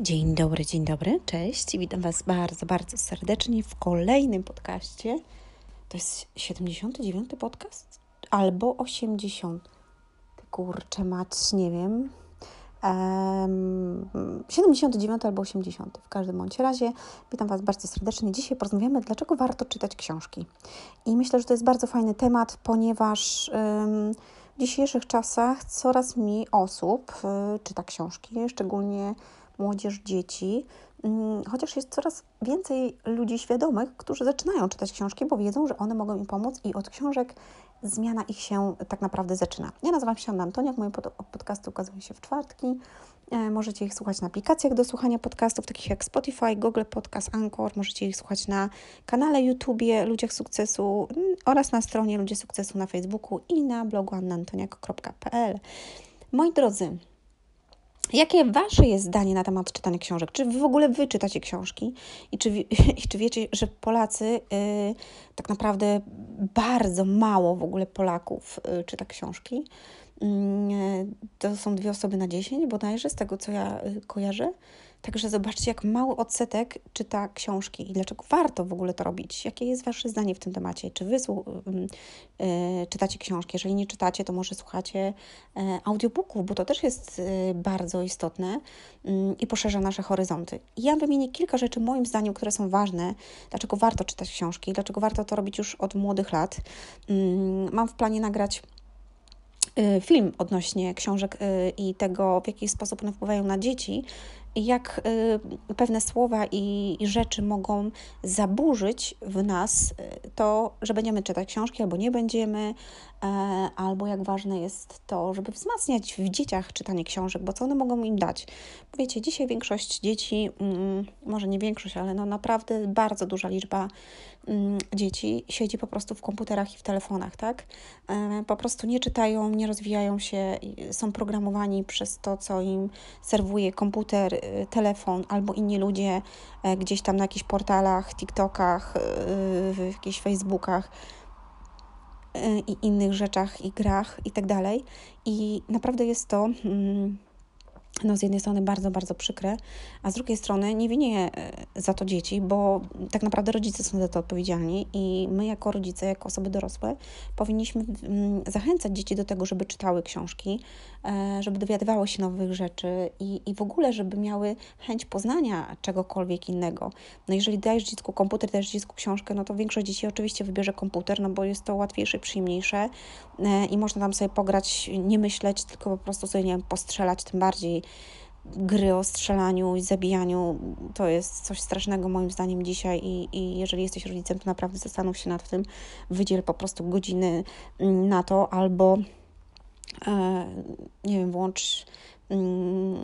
Dzień dobry, dzień dobry, cześć. Witam Was bardzo, bardzo serdecznie w kolejnym podcaście. To jest 79 podcast albo 80. Kurczę, mać, nie wiem. Um, 79 albo 80. W każdym bądź razie witam Was bardzo serdecznie. Dzisiaj porozmawiamy, dlaczego warto czytać książki. I myślę, że to jest bardzo fajny temat, ponieważ um, w dzisiejszych czasach coraz mniej osób y, czyta książki, szczególnie młodzież, dzieci, mm, chociaż jest coraz więcej ludzi świadomych, którzy zaczynają czytać książki, bo wiedzą, że one mogą im pomóc i od książek zmiana ich się tak naprawdę zaczyna. Ja nazywam się Anna Antoniak, moje podcasty ukazują się w czwartki. E, możecie ich słuchać na aplikacjach do słuchania podcastów, takich jak Spotify, Google Podcast, Anchor. Możecie ich słuchać na kanale YouTube Ludziach Sukcesu mm, oraz na stronie Ludzie Sukcesu na Facebooku i na blogu annantoniak.pl. Moi drodzy, Jakie Wasze jest zdanie na temat czytania książek? Czy Wy w ogóle Wy czytacie książki? I czy, i czy wiecie, że Polacy, yy, tak naprawdę bardzo mało w ogóle Polaków yy, czyta książki? Yy, to są dwie osoby na dziesięć bodajże, z tego co ja y, kojarzę. Także zobaczcie, jak mały odsetek czyta książki i dlaczego warto w ogóle to robić. Jakie jest Wasze zdanie w tym temacie? Czy Wy yy, czytacie książki? Jeżeli nie czytacie, to może słuchacie yy, audiobooków, bo to też jest yy, bardzo istotne i poszerza nasze horyzonty. Ja wymienię kilka rzeczy, moim zdaniem, które są ważne, dlaczego warto czytać książki, dlaczego warto to robić już od młodych lat. Mam w planie nagrać y, film odnośnie książek y, i tego, w jaki sposób one wpływają na dzieci, jak y, pewne słowa i, rzeczy mogą zaburzyć w nas y, to, że będziemy czytać książki albo nie będziemy, e, albo jak ważne jest to, żeby wzmacniać w dzieciach czytanie książek, bo co one mogą im dać. Wiecie, dzisiaj większość dzieci, mm, może nie większość, ale no naprawdę bardzo duża liczba dzieci siedzi po prostu w komputerach i w telefonach, tak? E, po prostu nie czytają, nie rozwijają się, są programowani przez to, co im serwuje komputer, Y, telefon albo inni ludzie e, gdzieś tam na jakichś portalach, TikTokach, y, w jakichś Facebookach y, i innych rzeczach i grach i tak dalej. I naprawdę jest to. Mm, no z jednej strony bardzo, bardzo przykre, a z drugiej strony nie winię e, za to dzieci, bo tak naprawdę rodzice są za to odpowiedzialni i my jako rodzice, jako osoby dorosłe powinniśmy mm, zachęcać dzieci do tego, żeby czytały książki, e, żeby dowiadywały się nowych rzeczy i, i w ogóle, żeby miały chęć poznania czegokolwiek innego. No jeżeli dajesz dziecku komputer, dajesz dziecku książkę, no to większość dzieci oczywiście wybierze komputer, no bo jest to łatwiejsze, przyjemniejsze e, i można tam sobie pograć, nie myśleć, tylko po prostu sobie, nie wiem, postrzelać, tym bardziej gry o strzelaniu i zabijaniu to jest coś strasznego moim zdaniem dzisiaj i, i jeżeli jesteś rodzicem, to naprawdę zastanów się nad tym, wydziel po prostu godziny mm, na to albo e, nie wiem, włącz mm,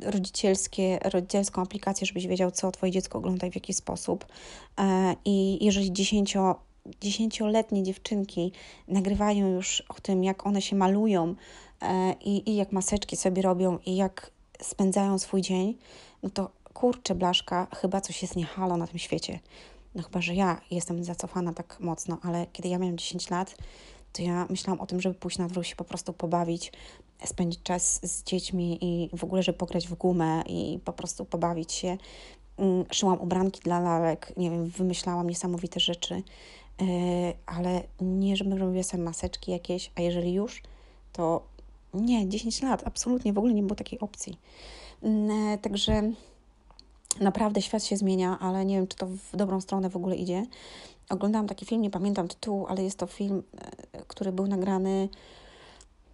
rodzicielskie, rodzicielską aplikację, żebyś wiedział, co twoje dziecko ogląda i w jaki sposób. E, I jeżeli dziesięcio dziesięcioletnie dziewczynki nagrywają już o tym, jak one się malują i, i jak maseczki sobie robią i jak spędzają swój dzień, no to kurczę blaszka, chyba coś jest niehalo na tym świecie. No chyba, że ja jestem zacofana tak mocno, ale kiedy ja miałam 10 lat, to ja myślałam o tym, żeby pójść na dwór się po prostu pobawić, spędzić czas z dziećmi i w ogóle, żeby pograć w gumę i po prostu pobawić się. Mm, szyłam ubranki dla lalek, nie wiem, wymyślałam niesamowite rzeczy, e, ale nie, żebym robiła sobie maseczki jakieś, a jeżeli już, to nie, 10 lat, absolutnie w ogóle nie było takiej opcji. Mm, e, także naprawdę świat się zmienia, ale nie wiem, czy to w dobrą stronę w ogóle idzie. Oglądałam taki film, nie pamiętam tytułu, ale jest to film, e, który był nagrany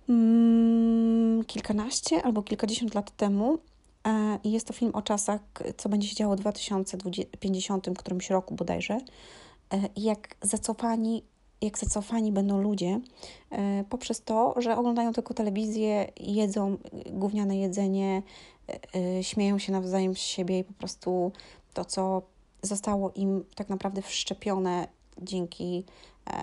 mm, kilkanaście albo kilkadziesiąt lat temu. E, I jest to film o czasach, co będzie się działo w 2050 którymś roku bodajże. Jak zacofani jak zacofani będą ludzie e, poprzez to, że oglądają tylko telewizję, jedzą gówniane jedzenie, e, e, śmieją się nawzajem z siebie i po prostu to, co zostało im tak naprawdę wszczepione dzięki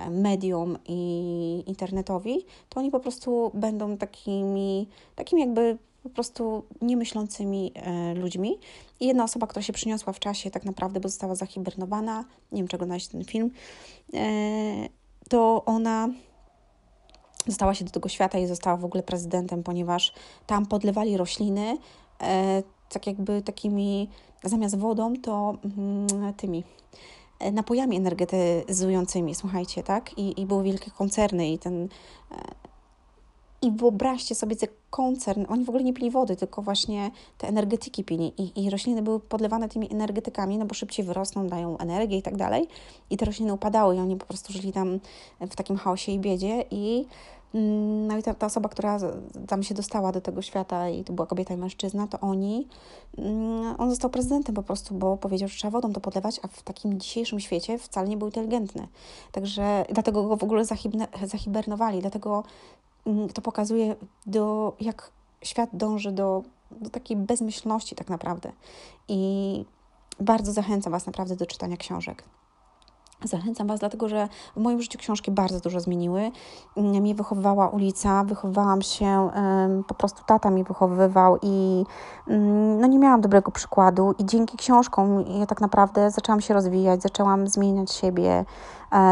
medium i internetowi, to oni po prostu będą takimi, takimi jakby po prostu niemyślącymi ludźmi. I jedna osoba, która się przyniosła w czasie, tak naprawdę, bo została zahibernowana, nie wiem czego znaleźć ten film, to ona dostała się do tego świata i została w ogóle prezydentem, ponieważ tam podlewali rośliny, e, tak jakby takimi, zamiast wodą, to mm, tymi e, napojami energetyzującymi, słuchajcie, tak? I, i były wielkie koncerny i ten... I wyobraźcie sobie, koncern, oni w ogóle nie pili wody, tylko właśnie te energetyki pili i, i rośliny były podlewane tymi energetykami, no bo szybciej wyrosną, dają energię i tak dalej. I te rośliny upadały i oni po prostu żyli tam w takim chaosie i biedzie i Mm, no i ta, ta, osoba, która tam się dostała do tego świata i to była kobieta i mężczyzna, to oni, mm, on został prezydentem po prostu, bo powiedział, że trzeba wodą to podlewać, a w takim dzisiejszym świecie wcale nie był inteligentny. Także dlatego go w ogóle zahibernowali, dlatego to pokazuje, do, jak świat dąży do, do takiej bezmyślności tak naprawdę. I bardzo zachęcam Was naprawdę do czytania książek. Zachęcam Was, dlatego że w moim życiu książki bardzo dużo zmieniły. Mnie wychowywała ulica, wychowywałam się, po prostu tata mnie wychowywał i mm, no nie miałam dobrego przykładu i dzięki książkom ja tak naprawdę zaczęłam się rozwijać, zaczęłam zmieniać siebie,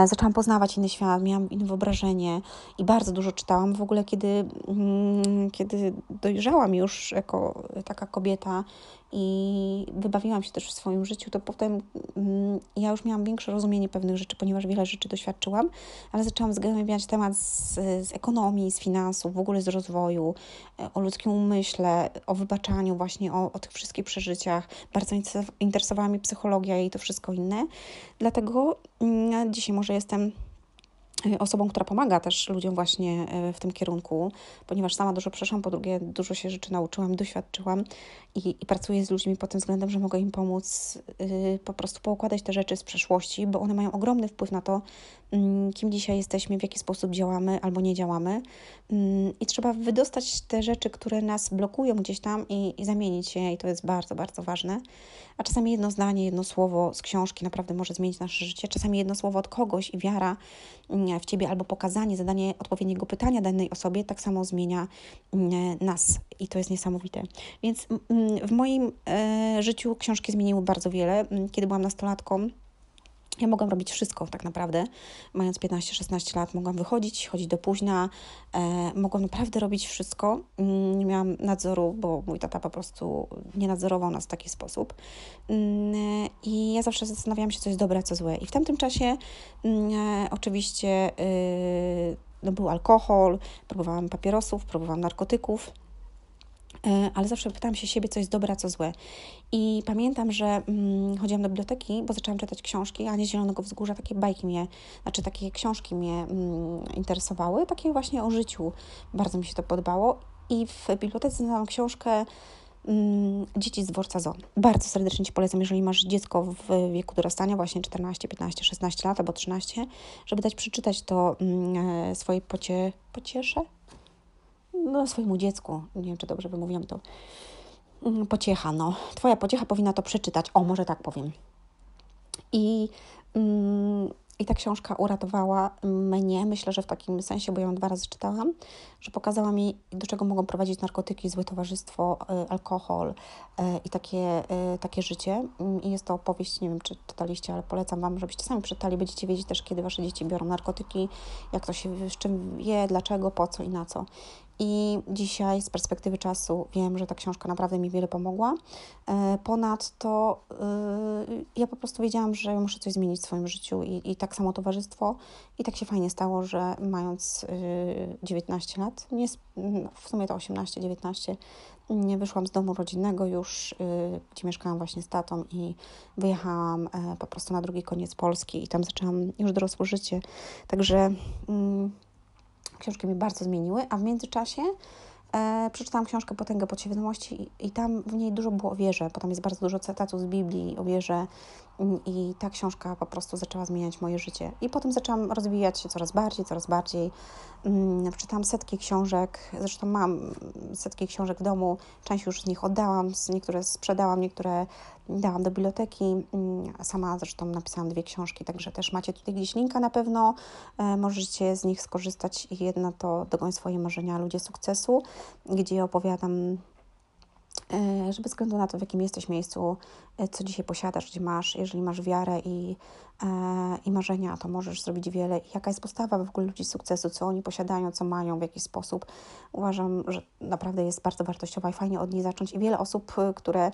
zaczęłam poznawać inny świat, miałam inne wyobrażenie i bardzo dużo czytałam. W ogóle kiedy, mm, kiedy dojrzałam już jako taka kobieta i wybawiłam się też w swoim życiu, to potem mm, ja już miałam większe rozumienie pewnych rzeczy, ponieważ wiele rzeczy doświadczyłam, ale zaczęłam zgłębiać temat z, z ekonomii, z finansów, w ogóle z rozwoju, e, o ludzkim umyśle, o wybaczaniu, właśnie o, o tych wszystkich przeżyciach. Bardzo interesowała mnie psychologia i to wszystko inne. Dlatego mm, dzisiaj może jestem osobą, która pomaga też ludziom właśnie e, w tym kierunku, ponieważ sama dużo przeszłam, po drugie dużo się rzeczy nauczyłam, doświadczyłam i, i pracuję z ludźmi pod tym względem, że mogę im pomóc y, po prostu poukładać te rzeczy z przeszłości, bo one mają ogromny wpływ na to, y, kim dzisiaj jesteśmy, w jaki sposób działamy albo nie działamy y, i trzeba wydostać te rzeczy, które nas blokują gdzieś tam i, i zamienić je i to jest bardzo, bardzo ważne. A czasami jedno zdanie, jedno słowo z książki naprawdę może zmienić nasze życie, czasami jedno słowo od kogoś i wiara w Ciebie albo pokazanie, zadanie odpowiedniego pytania danej osobie tak samo zmienia nas i to jest niesamowite. Więc w moim e, życiu książki zmieniły bardzo wiele. Kiedy byłam nastolatką, ja mogłam robić wszystko tak naprawdę. Mając 15-16 lat, mogłam wychodzić, chodzić do późna, e, mogłam naprawdę robić wszystko. Mm, nie miałam nadzoru, bo mój tata po prostu nie nadzorował nas w taki sposób. Mm, I ja zawsze zastanawiałam się, co jest dobre, co złe. I w tamtym czasie mm, e, oczywiście y, no, był alkohol, próbowałam papierosów, próbowałam narkotyków. E, ale zawsze pytałam się siebie, co jest dobre, a co złe. I pamiętam, że mm, chodziłam do biblioteki, bo zaczęłam czytać książki, a nie Zielonego Wzgórza, takie bajki mnie, znaczy takie książki mnie mm, interesowały, takie właśnie o życiu. Bardzo mi się to podobało. I w bibliotece znalazłam książkę mm, Dzieci z dworca Zo. Bardzo serdecznie Ci polecam, jeżeli masz dziecko w wieku dorastania, właśnie 14, 15, 16 lat albo 13, żeby dać przeczytać to mm, e, swojej pocie, pociesze, no, swojemu dziecku, nie wiem, czy dobrze wymówiłam to, mm, pociecha, no. Twoja pociecha powinna to przeczytać. O, może tak powiem. I, mm, I ta książka uratowała mnie, myślę, że w takim sensie, bo ją dwa razy czytałam, że pokazała mi, do czego mogą prowadzić narkotyki, złe towarzystwo, y, alkohol y, i takie, y, takie życie. Mm, I jest to opowieść, nie wiem, czy czytaliście, ale polecam Wam, żebyście sami przeczytali. Będziecie wiedzieć też, kiedy Wasze dzieci biorą narkotyki, jak to się, z czym je, dlaczego, po co i na co. I dzisiaj z perspektywy czasu wiem, że ta książka naprawdę mi wiele pomogła. E, ponadto yy, ja po prostu wiedziałam, że muszę coś zmienić w swoim życiu i, i tak samo towarzystwo. I tak się fajnie stało, że mając yy, 19 lat, nie, w sumie to 18-19, nie wyszłam z domu rodzinnego już, gdzie mieszkałam właśnie z tatą i wyjechałam e, po prostu na drugi koniec Polski i tam zaczęłam już dorosłe życie. Także mm, książki mi bardzo zmieniły, a w międzyczasie e, przeczytałam książkę Potęgę Podświadomości i, i tam w niej dużo było o wierze, bo tam jest bardzo dużo cytatów z Biblii o wierze mm, i ta książka po prostu zaczęła zmieniać moje życie. I potem zaczęłam rozwijać się coraz bardziej, coraz bardziej. Mm, przeczytałam setki książek, zresztą mam setki książek w domu, część już z nich oddałam, niektóre sprzedałam, niektóre dałam do biblioteki. Mm, sama zresztą napisałam dwie książki, także też macie tutaj gdzieś linka na pewno. E, możecie z nich skorzystać. Jedna to Dogoń swoje marzenia, ludzie sukcesu, gdzie opowiadam że bez względu na to, w jakim jesteś miejscu, e, co dzisiaj posiadasz, gdzie masz, jeżeli masz wiarę i, e, i marzenia, to możesz zrobić wiele. Jaka jest postawa w ogóle ludzi sukcesu, co oni posiadają, co mają, w jakiś sposób. Uważam, że naprawdę jest bardzo wartościowa i fajnie od niej zacząć. I wiele osób, które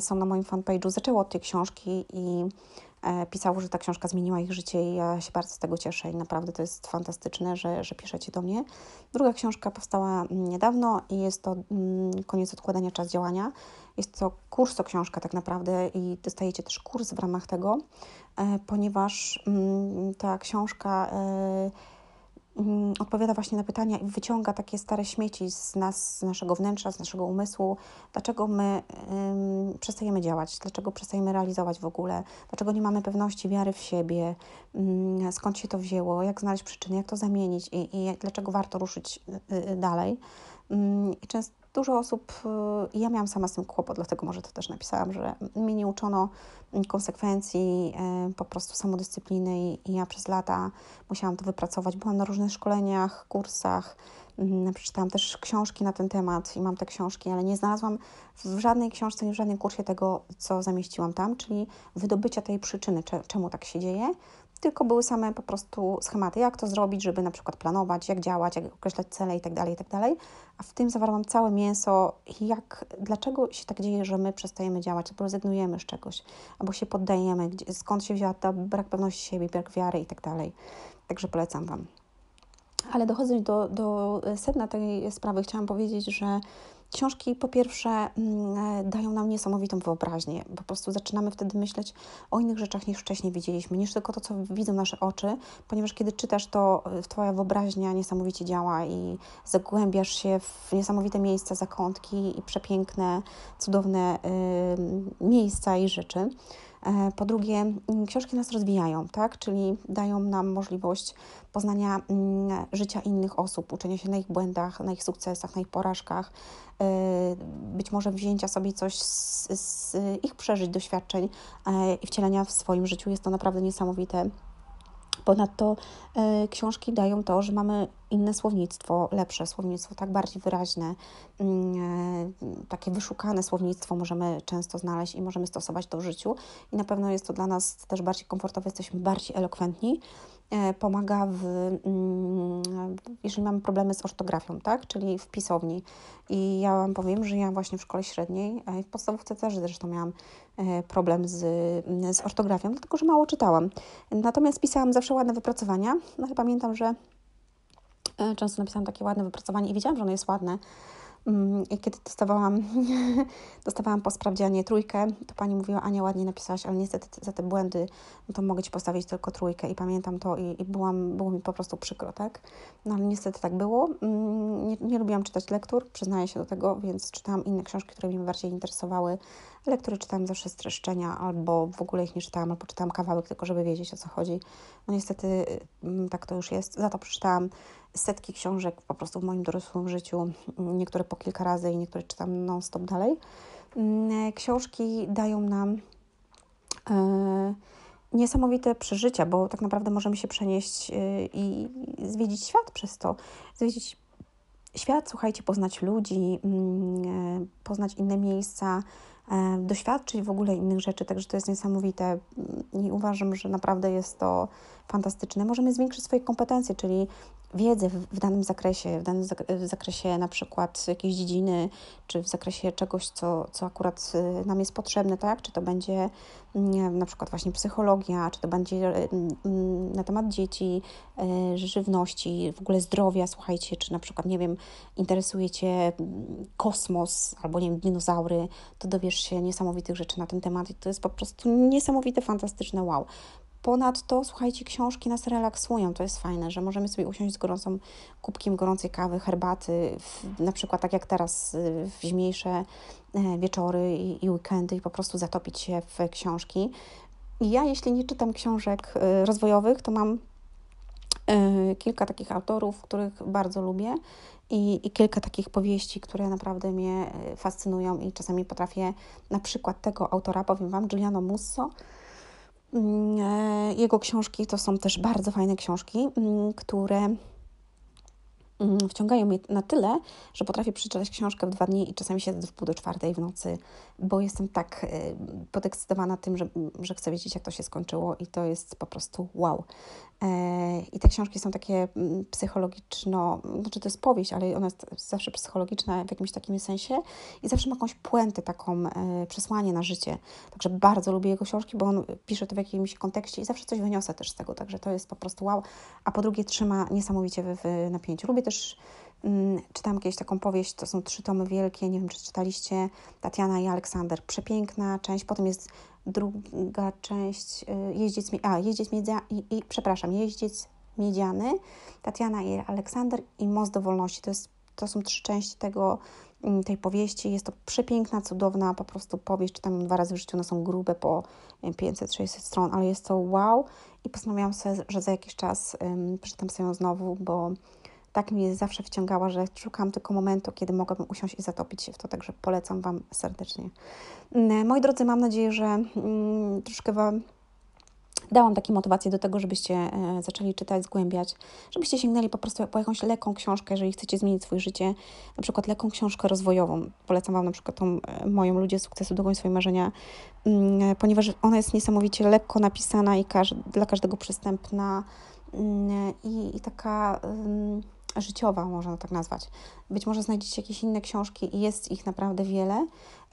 są na moim fanpage'u, zaczęło od tej książki i E, pisało, że ta książka zmieniła ich życie i ja się bardzo z tego cieszę i naprawdę to jest fantastyczne, że, że piszecie do mnie. Druga książka powstała niedawno i jest to mm, Koniec odkładania, czas działania. Jest to kurs, to książka tak naprawdę i dostajecie też kurs w ramach tego, e, ponieważ mm, ta książka e, Mm, odpowiada właśnie na pytania i wyciąga takie stare śmieci z nas, z naszego wnętrza, z naszego umysłu. Dlaczego my ym, przestajemy działać? Dlaczego przestajemy realizować w ogóle? Dlaczego nie mamy pewności wiary w siebie? Ym, mm, skąd się to wzięło? Jak znaleźć przyczyny? Jak to zamienić? I, i dlaczego warto ruszyć y, y, dalej? Ym, I często dużo osób, y, ja miałam sama z tym kłopot, dlatego może to też napisałam, że mnie nie uczono konsekwencji, y, po prostu samodyscypliny i ja przez lata musiałam to wypracować. Byłam na różnych szkoleniach, kursach, mm, przeczytałam też książki na ten temat i mam te książki, ale nie znalazłam w żadnej książce, w żadnym kursie tego, co zamieściłam tam, czyli wydobycia tej przyczyny, czemu tak się dzieje, tylko były same po prostu schematy, jak to zrobić, żeby na przykład planować, jak działać, jak określać cele itd., tak itd., tak a w tym zawarłam całe mięso, jak, dlaczego się tak dzieje, że my przestajemy działać, albo rezygnujemy z czegoś, albo się poddajemy, skąd się wzięła ta brak pewności siebie, brak wiary itd., tak Także polecam Wam. Ale dochodząc do, do sedna tej sprawy, chciałam powiedzieć, że Książki po pierwsze mm, e, dają nam niesamowitą wyobraźnię. Po prostu zaczynamy wtedy myśleć o innych rzeczach niż wcześniej widzieliśmy, niż tylko to, co widzą nasze oczy, ponieważ kiedy czytasz, to e, Twoja wyobraźnia niesamowicie działa i zagłębiasz się w niesamowite miejsca, zakątki i przepiękne, cudowne y, miejsca i rzeczy. E, po drugie, mm, książki nas rozwijają, tak? czyli dają nam możliwość poznania mm, życia innych osób, uczenia się na ich błędach, na ich sukcesach, na ich porażkach, e, być może wzięcia sobie coś z, z ich przeżyć, doświadczeń e, i wcielenia w swoim życiu. Jest to naprawdę niesamowite. Ponadto e, książki dają to, że mamy inne słownictwo, lepsze słownictwo, tak bardziej wyraźne, e, takie wyszukane słownictwo możemy często znaleźć i możemy stosować to w życiu. I na pewno jest to dla nas też bardziej komfortowe, jesteśmy bardziej elokwentni. E, pomaga w, mm, jeżeli mamy problemy z ortografią, tak, czyli w pisowni. I ja Wam powiem, że ja właśnie w szkole średniej, w podstawówce też zresztą miałam problem z, z ortografią, dlatego że mało czytałam. Natomiast pisałam zawsze ładne wypracowania, no ale pamiętam, że e, często napisałam takie ładne wypracowanie i wiedziałam, że ono jest ładne, I kiedy dostawałam, dostawałam po sprawdzianie trójkę, to pani mówiła, Ania, ładnie napisałaś, ale niestety za te błędy, no to mogę Ci postawić tylko trójkę. I pamiętam to i, i byłam, było mi po prostu przykro, tak? No ale niestety tak było. Mm, nie, nie lubiłam czytać lektur, przyznaję się do tego, więc czytałam inne książki, które mnie bardziej interesowały. Lektury czytałam zawsze streszczenia, albo w ogóle ich nie czytałam, albo czytałam kawałek, tylko żeby wiedzieć, o co chodzi. No niestety mm, tak to już jest. Za to przeczytałam setki książek po prostu w moim dorosłym życiu, niektóre po kilka razy i niektóre czytam non-stop dalej. Mm, książki dają nam e, niesamowite przeżycia, bo tak naprawdę możemy się przenieść e, i zwiedzić świat przez to. Zwiedzić świat, słuchajcie, poznać ludzi, mm, e, poznać inne miejsca, doświadczyć w ogóle innych rzeczy, także to jest niesamowite. I uważam, że naprawdę jest to fantastyczne. Możemy zwiększyć swoje kompetencje, czyli wiedzę w, w danym zakresie, w danym zak w zakresie na przykład jakiejś dziedziny, czy w zakresie czegoś, co, co akurat y, nam jest potrzebne, tak? Czy to będzie nie, na przykład właśnie psychologia, czy to będzie y, mm, na temat dzieci, y, żywności, w ogóle zdrowia, słuchajcie, czy na przykład, nie wiem, interesuje Cię mm, kosmos albo, nie wiem, dinozaury, to dowiesz się niesamowitych rzeczy na ten temat i to jest po prostu niesamowite, fantastyczne wow. Ponadto, słuchajcie, książki nas relaksują. To jest fajne, że możemy sobie usiąść z gorącą kubkiem gorącej kawy, herbaty, w, na przykład tak jak teraz y, w zimniejsze e, wieczory i, i weekendy i po prostu zatopić się w książki. I ja, jeśli nie czytam książek y, rozwojowych, to mam y, kilka takich autorów, których bardzo lubię i, i, kilka takich powieści, które naprawdę mnie fascynują i czasami potrafię, na przykład tego autora, powiem Wam, Giuliano Musso, jego książki to są też bardzo fajne książki, mm, które mm, wciągają mnie na tyle, że potrafię przeczytać książkę w dwa dni i czasami siedzę w pół do czwartej w nocy, bo jestem tak y, podekscytowana tym, że, że chcę wiedzieć, jak to się skończyło i to jest po prostu wow. E, I te książki są takie mm, psychologiczno, znaczy to jest powieść, ale ona jest zawsze psychologiczna w jakimś takim sensie i zawsze ma jakąś puentę, taką e, przesłanie na życie. Także bardzo lubię jego książki, bo on pisze to w jakimś kontekście i zawsze coś wyniosę też z tego, także to jest po prostu wow. A po drugie trzyma niesamowicie w, w napięciu. Lubię też Mm, czytałam kiedyś taką powieść, to są trzy tomy wielkie, nie wiem czy czytaliście, Tatiana i Aleksander. Przepiękna część, potem jest druga część, y, jeździec, a, jeździec miedzia, i, i, przepraszam, jeździec miedziany, Tatiana i Aleksander i Most do wolności. To, jest, to są trzy części tego, mm, tej powieści. Jest to przepiękna, cudowna po prostu powieść. Czytam dwa razy w życiu, one są grube po 500-600 stron, ale jest to wow i postanowiłam sobie, że za jakiś czas um, przeczytam sobie ją znowu, bo tak mnie zawsze wciągała, że szukam tylko momentu, kiedy mogłabym usiąść i zatopić się w to, także polecam Wam serdecznie. Mm, moi drodzy, mam nadzieję, że mm, troszkę Wam dałam takie motywacje do tego, żebyście e, zaczęli czytać, zgłębiać, żebyście sięgnęli po prostu po jakąś lekką książkę, jeżeli chcecie zmienić swoje życie, na przykład lekką książkę rozwojową. Polecam Wam na przykład tą e, moją Ludzie Sukcesu, Dogoń Swoje Marzenia, mm, ponieważ ona jest niesamowicie lekko napisana i każ dla każdego przystępna i, i taka życiowa, można tak nazwać. Być może znajdziecie jakieś inne książki i jest ich naprawdę wiele.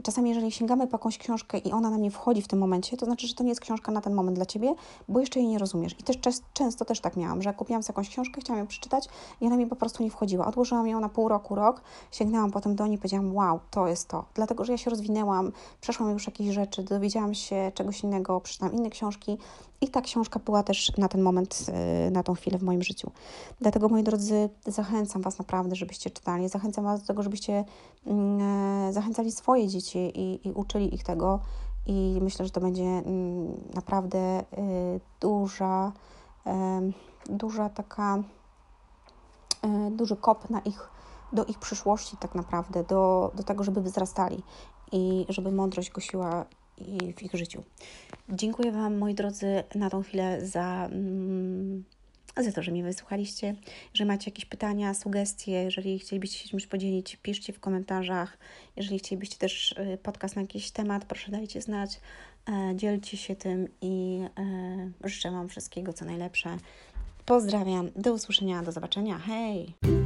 Czasami, jeżeli sięgamy po jakąś książkę i ona nam nie wchodzi w tym momencie, to znaczy, że to nie jest książka na ten moment dla Ciebie, bo jeszcze jej nie rozumiesz. I też często też tak miałam, że kupiłam sobie jakąś książkę, chciałam ją przeczytać i ona mi po prostu nie wchodziła. Odłożyłam ją na pół roku, rok, sięgnęłam potem do niej i powiedziałam, wow, to jest to. Dlatego, że ja się rozwinęłam, przeszłam już jakieś rzeczy, dowiedziałam się czegoś innego, przeczytałam inne książki i ta książka była też na ten moment, y, na tą chwilę w moim życiu. Dlatego, moi drodzy, zachęcam Was naprawdę, żebyście czytali. Zachęcam Was do tego, żebyście mm, e, zachęcali swoje dzieci i, i uczyli ich tego. I myślę, że to będzie mm, naprawdę y, duża, duża taka, e, duży kop na ich, do ich przyszłości tak naprawdę, do, do tego, żeby wzrastali i żeby mądrość gosiła i w ich życiu. Dziękuję Wam, moi drodzy, na tą chwilę za, mm, za to, że mnie wysłuchaliście. Jeżeli macie jakieś pytania, sugestie, jeżeli chcielibyście się czymś podzielić, piszcie w komentarzach. Jeżeli chcielibyście też y, podcast na jakiś temat, proszę dajcie znać. E, dzielcie się tym i e, życzę Wam wszystkiego, co najlepsze. Pozdrawiam, do usłyszenia, do zobaczenia. Hej!